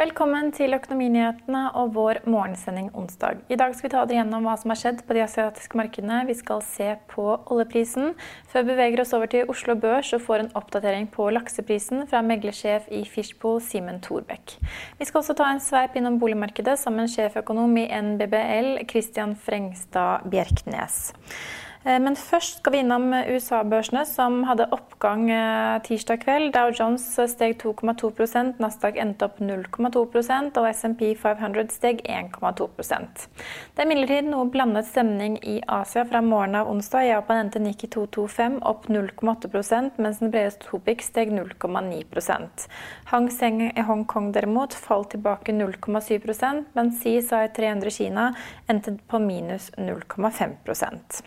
Velkommen til Økonominyhetene og vår morgensending onsdag. I dag skal vi ta dere gjennom hva som har skjedd på de asiatiske markedene. Vi skal se på oljeprisen, før vi beveger oss over til Oslo Børs og får en oppdatering på lakseprisen fra meglersjef i Fishpool, Simen Thorbekk. Vi skal også ta en sveip innom boligmarkedet sammen med sjeføkonom i NBBL, Christian Frengstad Bjerknes. Eh, Men først skal vi innom USA-børsene, som hadde oppgang eh, tirsdag kveld. Dow Jones steg 2,2% Nasdaq endte opp 0,2% og SMP 500 steg 1,2 Det er imidlertid noe blandet stemning i Asia fra morgenen av onsdag. Japan endte Nikki 225 opp 0,8 mens den bredeste Topik steg 0,9 Hang Seng i Hongkong derimot falt tilbake 0,7% mens CSI 300 Kina endte på minus 0,5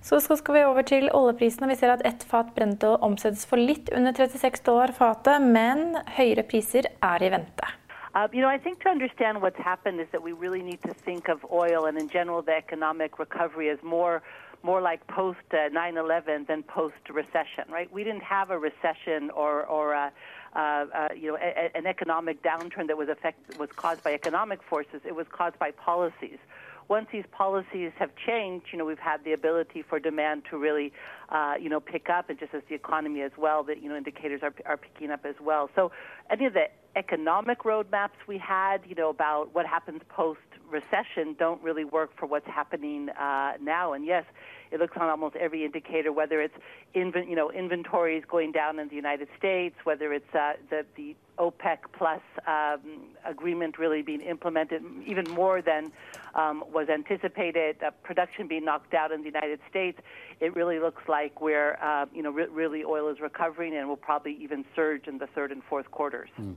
så skal vi over til oljeprisene. Vi ser at ett fat brentolje omsettes for litt under 36 dollar fatet, men høyere priser er i vente. Uh, you know, I think to understand what's happened is that we really need to think of oil and in general the economic recovery as more more like post uh, 9/11 than post recession, right? We didn't have a recession or or uh, uh, you know a, an economic downturn that was affect was caused by economic forces. It was caused by policies once these policies have changed, you know, we've had the ability for demand to really, uh, you know, pick up, and just as the economy as well, that you know indicators are are picking up as well. So any of the economic roadmaps we had, you know, about what happens post recession, don't really work for what's happening uh, now. And yes, it looks on almost every indicator, whether it's inv- you know inventories going down in the United States, whether it's uh, the the OPEC plus um, agreement really being implemented even more than um, was anticipated, uh, production being knocked out in the United States. It really looks like where uh, you know re- really oil is recovering and will probably even surge in the third and fourth quarters. Mm.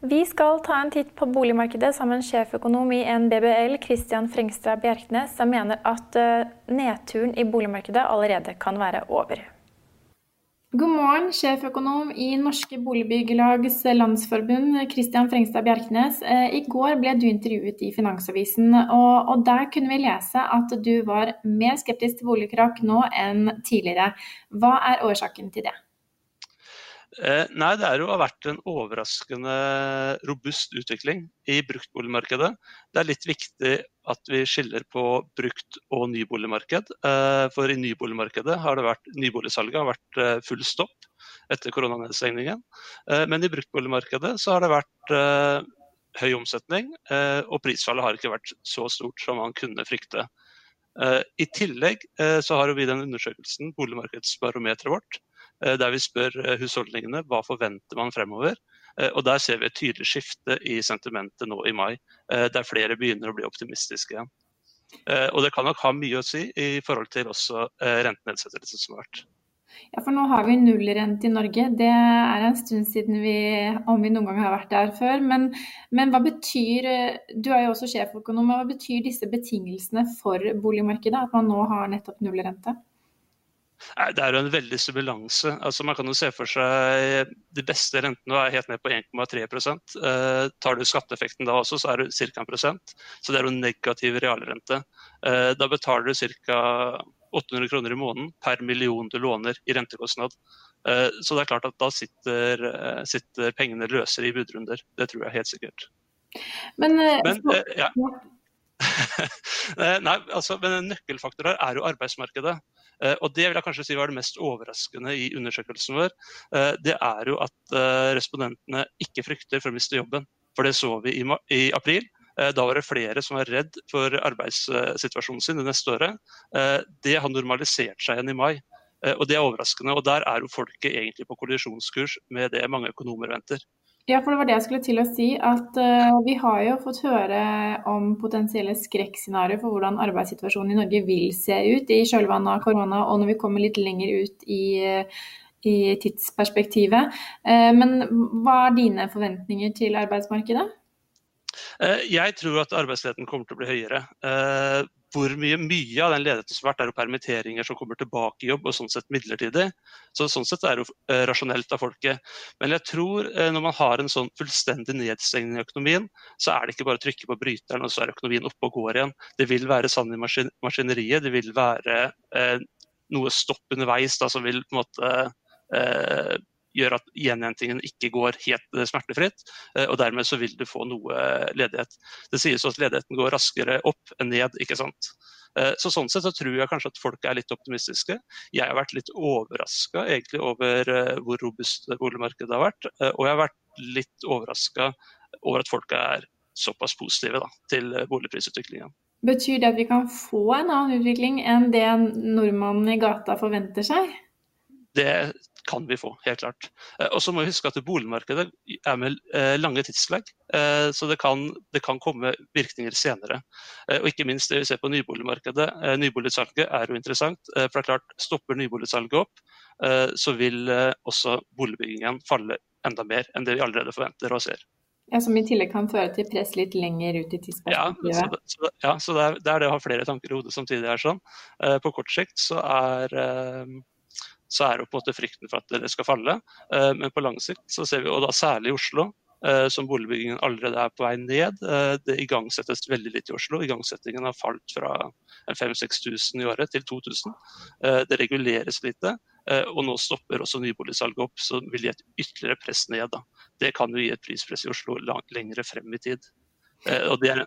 Vi skal ta en titt på boligmarkedet sammen med sjeføkonom i NBBL, Christian Frengstad Bjerknes, som mener at nedturen i boligmarkedet allerede kan være over. God morgen, sjeføkonom i Norske Boligbyggelags Landsforbund, Christian Frengstad Bjerknes. I går ble du intervjuet i Finansavisen, og, og der kunne vi lese at du var mer skeptisk til boligkrakk nå enn tidligere. Hva er årsaken til det? Eh, nei, det er jo har vært en overraskende robust utvikling i bruktboligmarkedet. Det er litt viktig at vi skiller på brukt- og nyboligmarked. Eh, for i nyboligmarkedet har det vært nyboligsalget har vært eh, full stopp etter koronanedstengningen. Men i bruktboligmarkedet så har det vært høy omsetning, og prisfallet har ikke vært så stort som man kunne frykte. I tillegg så har vi den undersøkelsen, boligmarkedsbarometeret vårt, der vi spør eh, husholdningene hva forventer man fremover. Eh, og Der ser vi et tydelig skifte i sentimentet nå i mai, der flere begynner å bli optimistiske igjen. Og Det kan nok ha mye å si i forhold til også rentenedsettelsen som har vært. Ja, for nå har vi nullrente i Norge. Det er en stund siden vi, om vi noen gang har vært der før. Men, men hva betyr, du er jo også sjeføkonom, hva betyr disse betingelsene for boligmarkedet? At man nå har nettopp nullrente? Det er jo en veldig simulanse. Altså man kan jo se for seg De beste rentene er helt ned på 1,3 eh, Tar du skatteeffekten da også, så er det ca. 1 prosent. Så det er jo negativ realrente. Eh, da betaler du ca. 800 kroner i måneden per million du låner i rentekostnad. Eh, så det er klart at da sitter, eh, sitter pengene løsere i budrunder. Det tror jeg helt sikkert. Men, eh, Men ja. Nei, altså, men en nøkkelfaktor her er jo arbeidsmarkedet. Og Det vil jeg kanskje si var det mest overraskende i undersøkelsen vår. Det er jo at respondentene ikke frykter for å miste jobben. For det så vi i, i april. Da var det flere som var redd for arbeidssituasjonen sin det neste året. Det har normalisert seg igjen i mai. Og Det er overraskende. og Der er jo folket egentlig på kollisjonskurs med det mange økonomer venter. Ja, for det var det jeg skulle til å si. At uh, vi har jo fått høre om potensielle skrekkscenarioer for hvordan arbeidssituasjonen i Norge vil se ut i kjølvannet av korona, og når vi kommer litt lenger ut i, i tidsperspektivet. Uh, men hva er dine forventninger til arbeidsmarkedet? Uh, jeg tror at arbeidsledigheten kommer til å bli høyere hvor mye, mye av den ledigheten som har vært, er jo permitteringer som kommer tilbake i jobb, og sånn sett midlertidig. Så Sånn sett er det jo eh, rasjonelt av folket. Men jeg tror eh, når man har en sånn fullstendig nedstengning i økonomien, så er det ikke bare å trykke på bryteren, og så er økonomien oppe og går igjen. Det vil være sand i maskin maskineriet, det vil være eh, noe stopp underveis da, som vil på en måte eh, gjør at gjenhentingen ikke går helt eh, smertefritt. Eh, og Dermed så vil du få noe ledighet. Det sies at ledigheten går raskere opp enn ned. ikke sant? Eh, så Sånn sett så tror jeg kanskje at folk er litt optimistiske. Jeg har vært litt overraska over hvor robust boligmarkedet har vært. Og jeg har vært litt overraska over at folk er såpass positive da, til boligprisutviklingen. Betyr det at vi kan få en annen utvikling enn det nordmannen i gata forventer seg? Det kan vi få, helt klart. Eh, og så må vi huske at boligmarkedet er med eh, lange tidsslag, eh, så det kan, det kan, komme virkninger senere. Og ikke minst det vi ser på nyboligmarkedet. Nyboligsalget er jo interessant. For det er klart, stopper nyboligsalget opp, så vil også boligbyggingen falle enda mer enn det vi allerede forventer og ser. Ja, Som i tillegg kan føre til press litt lenger ut i tidsperspektivet? Ja, så, så, ja, så det, er, det, er, det å ha flere tanker i hodet samtidig. er sånn. På kort sikt så er så er det på en måte frykten for at det skal falle. Eh, men på lang sikt så ser vi, og da særlig i Oslo, eh, som boligbyggingen allerede er på vei ned. Eh, det igangsettes veldig litt i Oslo. Igangsettingen har falt fra 5000-6000 i året til 2000. Det reguleres lite. Og nå stopper også nyboligsalget opp, så vil gi et ytterligere press ned. Da. Det kan jo gi et prispress i Oslo langt lengre frem i tid. Og det er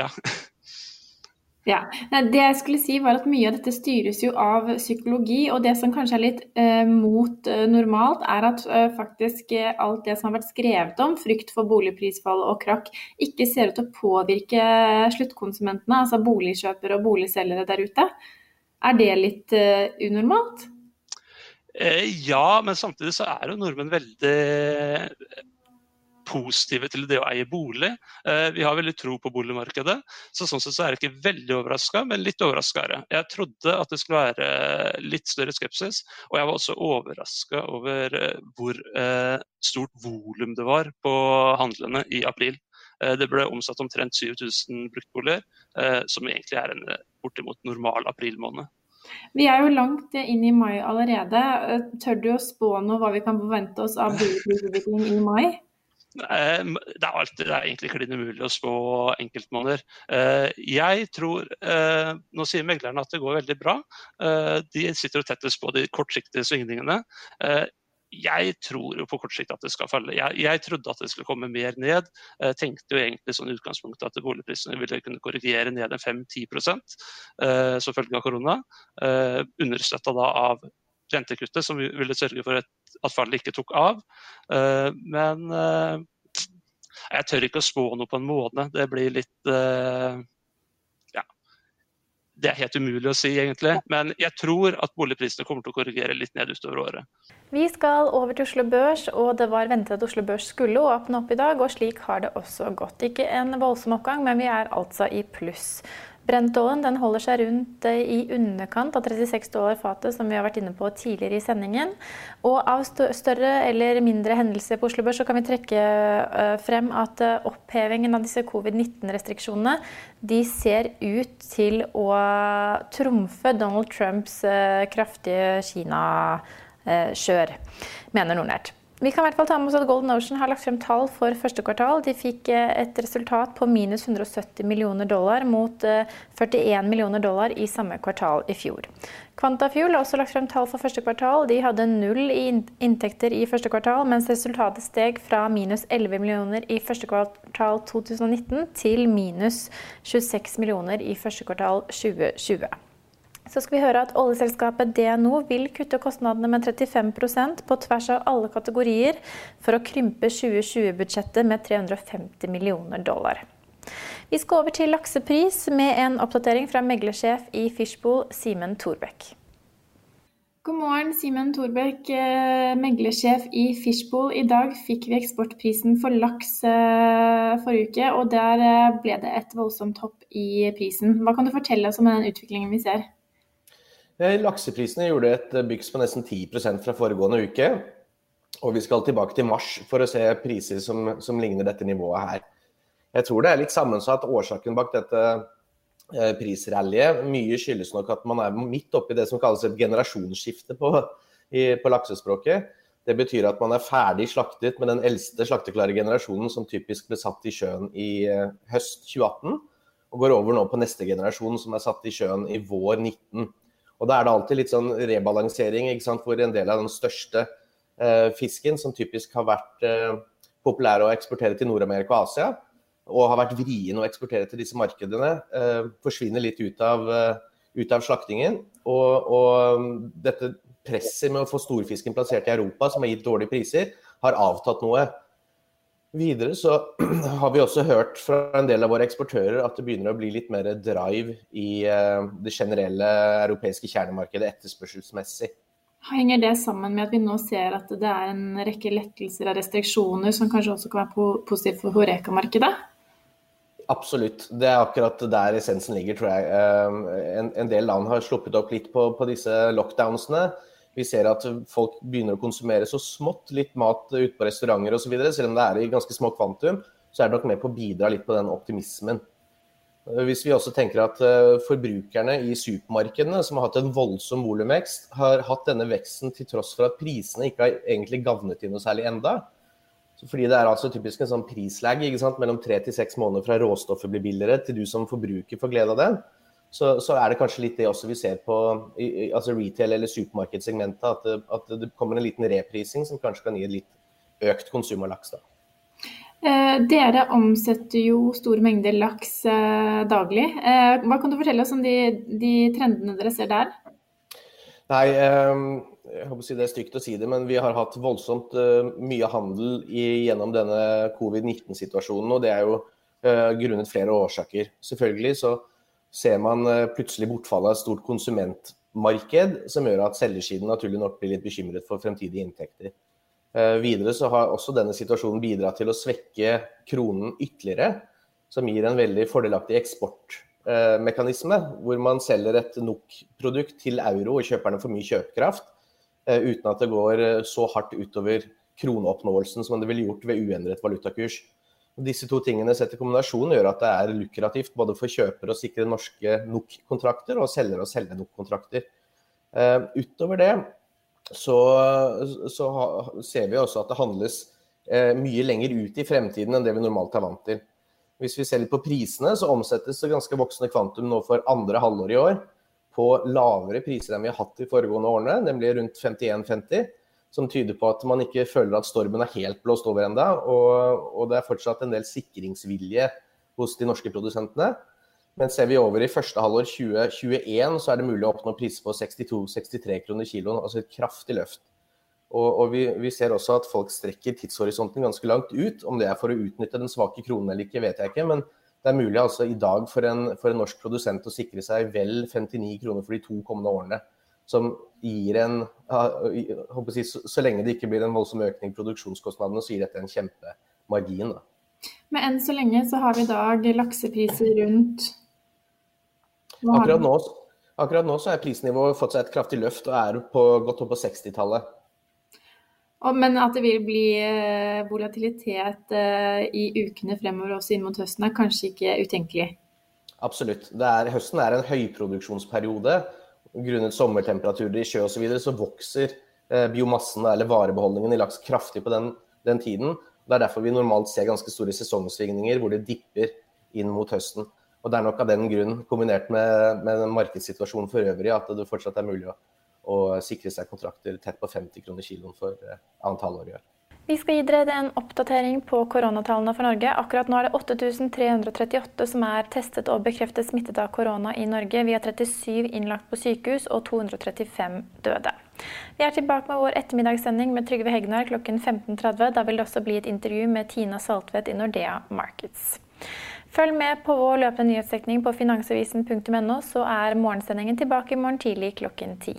ja. Ja, Det jeg skulle si var at Mye av dette styres jo av psykologi. og Det som kanskje er litt eh, mot eh, normalt, er at eh, faktisk eh, alt det som har vært skrevet om frykt for boligprisfall og krakk, ikke ser ut til å påvirke sluttkonsumentene, altså boligkjøpere og boligselgere der ute. Er det litt eh, unormalt? Ja, men samtidig så er jo nordmenn veldig positive til det å eie bolig. Eh, vi har veldig tro på boligmarkedet. så Sånn sett så er jeg ikke veldig overraska, men litt overraska er jeg. Jeg trodde at det skulle være litt større skepsis, og jeg var også overraska over eh, hvor eh, stort volum det var på handlene i april. Det ble omsatt omtrent 7000 bruktboliger, som egentlig er en bortimot normal aprilmåned. Vi er jo langt inn i mai allerede. Tør du å spå noe hva vi kan forvente oss av boligutvikling i mai? Eh, det er, alltid, det er egentlig klin umulig å spå enkeltmåneder. Eh, jeg tror eh, Nå sier meglerne at det går veldig bra. De sitter og tettest på de kortsiktige svingningene. Jeg tror jo på kort sikt at det skal falle. Jeg, jeg trodde at det skulle komme mer ned. Jeg tenkte jo egentlig sånn utgangspunktet at boligprisene ville kunne korrigere ned en 5-10 som følge av korona. Understøtta da av rentekuttet, som ville sørge for at fallet ikke tok av. Eh, men eh, jeg tør ikke å spå noe på en måned. Det blir litt eh, ja, det er helt umulig å si, egentlig. Men jeg tror at boligprisene kommer til å korrigere litt ned utover året. Vi skal over til Oslo Børs, og det var ventet at Oslo Børs skulle åpne opp i dag. Og slik har det også gått. Ikke en voldsom oppgang, men vi er altså i pluss. Brentoljen holder seg rundt eh, i underkant av 36 dollar fatet, som vi har vært inne på tidligere i sendingen. Og av større eller mindre hendelser på Oslo Børs så kan vi trekke eh, frem at eh, opphevingen av disse covid-19-restriksjonene de ser ut til å trumfe Donald Trumps kraftige Kina-kjør, mener Nordnett. Vi kan i hvert fall ta med oss at Golden Ocean har lagt frem tall for første kvartal. De fikk eh, et resultat på minus 170 millioner dollar mot 41 eh, millioner dollar i samme kvartal i fjor. Quantafuel har også lagt frem tall for første kvartal. De hadde null i inntekter i første kvartal, mens resultatet steg fra minus 11 millioner i første kvartal 2019 til minus 26 millioner i første kvartal 2020. Så skal vi høre at oljeselskapet DNO vil kutte kostnadene med 35% på tvers av alle kategorier for å krympe 2020-budsjettet med 350 millioner dollar. Vi skal over til laksepris med en oppdatering fra meglersjef i Fishbowl, Simen Thorbekk. God morgen, Simen Thorbekk, eh, meglersjef i Fishbowl. I dag fikk vi eksportprisen for laks eh, forrige uke, og der eh, ble det et voldsomt hopp i prisen. Hva kan du fortelle oss om den utviklingen vi ser? Lakseprisene gjorde et byks på nesten 10 fra foregående uke. Og vi skal tilbake til mars for å se priser som, som ligner dette nivået her. Jeg tror det er litt sammensatt årsaken bak dette eh, prisrallyet. Mye skyldes nok at man er midt oppi det som kalles et generasjonsskifte på, i, på laksespråket. Det betyr at man er ferdig slaktet med den eldste slakteklare generasjonen som typisk ble satt i sjøen i uh, høst 2018, og går over nå på neste generasjon som er satt i sjøen i vår 19. Og Da er det alltid litt sånn rebalansering, ikke sant? hvor en del av den største eh, fisken, som typisk har vært eh, populær å eksportere til Nord-Amerika og Asia, og har vært vrien å eksportere til disse markedene, eh, forsvinner litt ut av, eh, ut av slaktingen. Og, og, dette presset med å få storfisken plassert i Europa, som har gitt dårlige priser, har avtatt noe. Videre så har vi også hørt fra en del av våre eksportører at det begynner å bli litt mer drive i uh, det generelle europeiske kjernemarkedet etterspørselsmessig. Henger det sammen med at vi nå ser at det er en rekke lettelser av restriksjoner som kanskje også kan være positivt for Horeka-markedet? Absolutt. Det er akkurat der essensen ligger, tror jeg. Ehm, en, en del land har sluppet opp litt på, på, disse lockdownsene. Vi ser at folk begynner å konsumere så smått litt mat ute på restauranter osv. Selv om det er i ganske små kvantum, så er det nok med på å bidra litt på den optimismen. Hvis vi også tenker at eh, forbrukerne i supermarkedene, som har hatt en voldsom volumvekst, har hatt denne veksten til tross for at prisene ikke har egentlig gavnet inn noe særlig enda, fordi det er altså typisk en sånn prislag mellom tre til seks måneder fra råstoffet blir billigere til du som forbruker får glede av det. Så, så, er det kanskje litt det også vi ser på altså retail- eller supermarkedssegmentet. At det, at det, kommer en liten reprising som kanskje kan gi et litt økt konsum av laks. da. Eh, dere omsetter jo store mengder laks eh, daglig. Eh, hva kan du fortelle oss om de, de trendene dere ser der? Nei, ehm, jeg håper å si Det er stygt å si det, men vi har hatt voldsomt uh, mye handel i, gjennom denne covid-19-situasjonen. og Det er jo uh, grunnet flere årsaker. Selvfølgelig så ser man uh, plutselig bortfallet av et stort konsumentmarked, som gjør at selgersiden naturlig nok blir litt bekymret for fremtidige inntekter. videre så har også denne situasjonen bidratt til å svekke kronen ytterligere, som gir en veldig fordelaktig eksportmekanisme, hvor man selger et NOK-produkt til euro og kjøperne får mye kjøpekraft Eh, uten at det går eh, så hardt utover kroneoppnåelsen som det ville gjort ved uendret valutakurs. Disse to tingene sett i kombinasjon gjør at det er lukrativt både for kjøper å sikre norske NOK-kontrakter og selger å selge NOK-kontrakter. Uh, utover det så, så ha, ser vi også at det handles uh, mye lenger ut i fremtiden enn det vi normalt er vant til. Hvis vi ser litt på prisene, så omsettes det ganske voksende kvantum nå for andre halvår i år på lavere priser enn vi har hatt de foregående årene, nemlig rundt 51,50. Som tyder på at man ikke føler at stormen er helt blåst over ennå. Og, og, det er fortsatt en del sikringsvilje hos de norske produsentene. Men ser vi over i første halvår 2021, så er det mulig å oppnå priser på 62-63 kroner kiloen. Altså et kraftig løft. Og, og vi, vi, ser også at folk strekker tidshorisonten ganske langt ut. Om det er for å utnytte den svake kronen eller ikke, vet jeg ikke. men det er mulig altså i dag for en, for en, norsk produsent å sikre seg vel 59 kroner for de to kommende årene. Som gir en så, så, lenge det ikke blir en voldsom økning i produksjonskostnadene, så gir dette en kjempemargin. Da. Men enn så lenge så har vi i dag laksepriser rundt akkurat nå, akkurat nå, så er prisnivået fått seg et kraftig løft og er på, godt opp på 60-tallet. Men at det vil bli eh, volatilitet eh, i ukene fremover også inn mot høsten, er kanskje ikke utenkelig? Absolutt. Er, høsten er en høyproduksjonsperiode. Grunnet sommertemperaturer i sjø osv. Så, videre, så vokser eh, biomassen eller varebeholdningen i laks kraftig på den, den, tiden. Det er derfor vi normalt ser ganske store sesongsvingninger hvor det dipper inn mot høsten. Og Det er nok av den grunn, kombinert med, med markedssituasjonen for øvrig, at det fortsatt er mulig å å sikre seg kontrakter tett på 50 kroner kiloen for eh, annet halvår i år. Vi skal gi dere en oppdatering på koronatallene for Norge. Akkurat nå er det 8338 som er testet og bekreftet smittet av korona i Norge. Vi har 37 innlagt på sykehus og 235 døde. Vi er tilbake med vår ettermiddagssending med Trygve Hegnar klokken 15.30. Da vil det også bli et intervju med Tina Saltvedt i Nordea Markets. Følg med på vår løpende nyhetsdekning på finansavisen.no, så er morgensendingen tilbake i morgen tidlig klokken ti.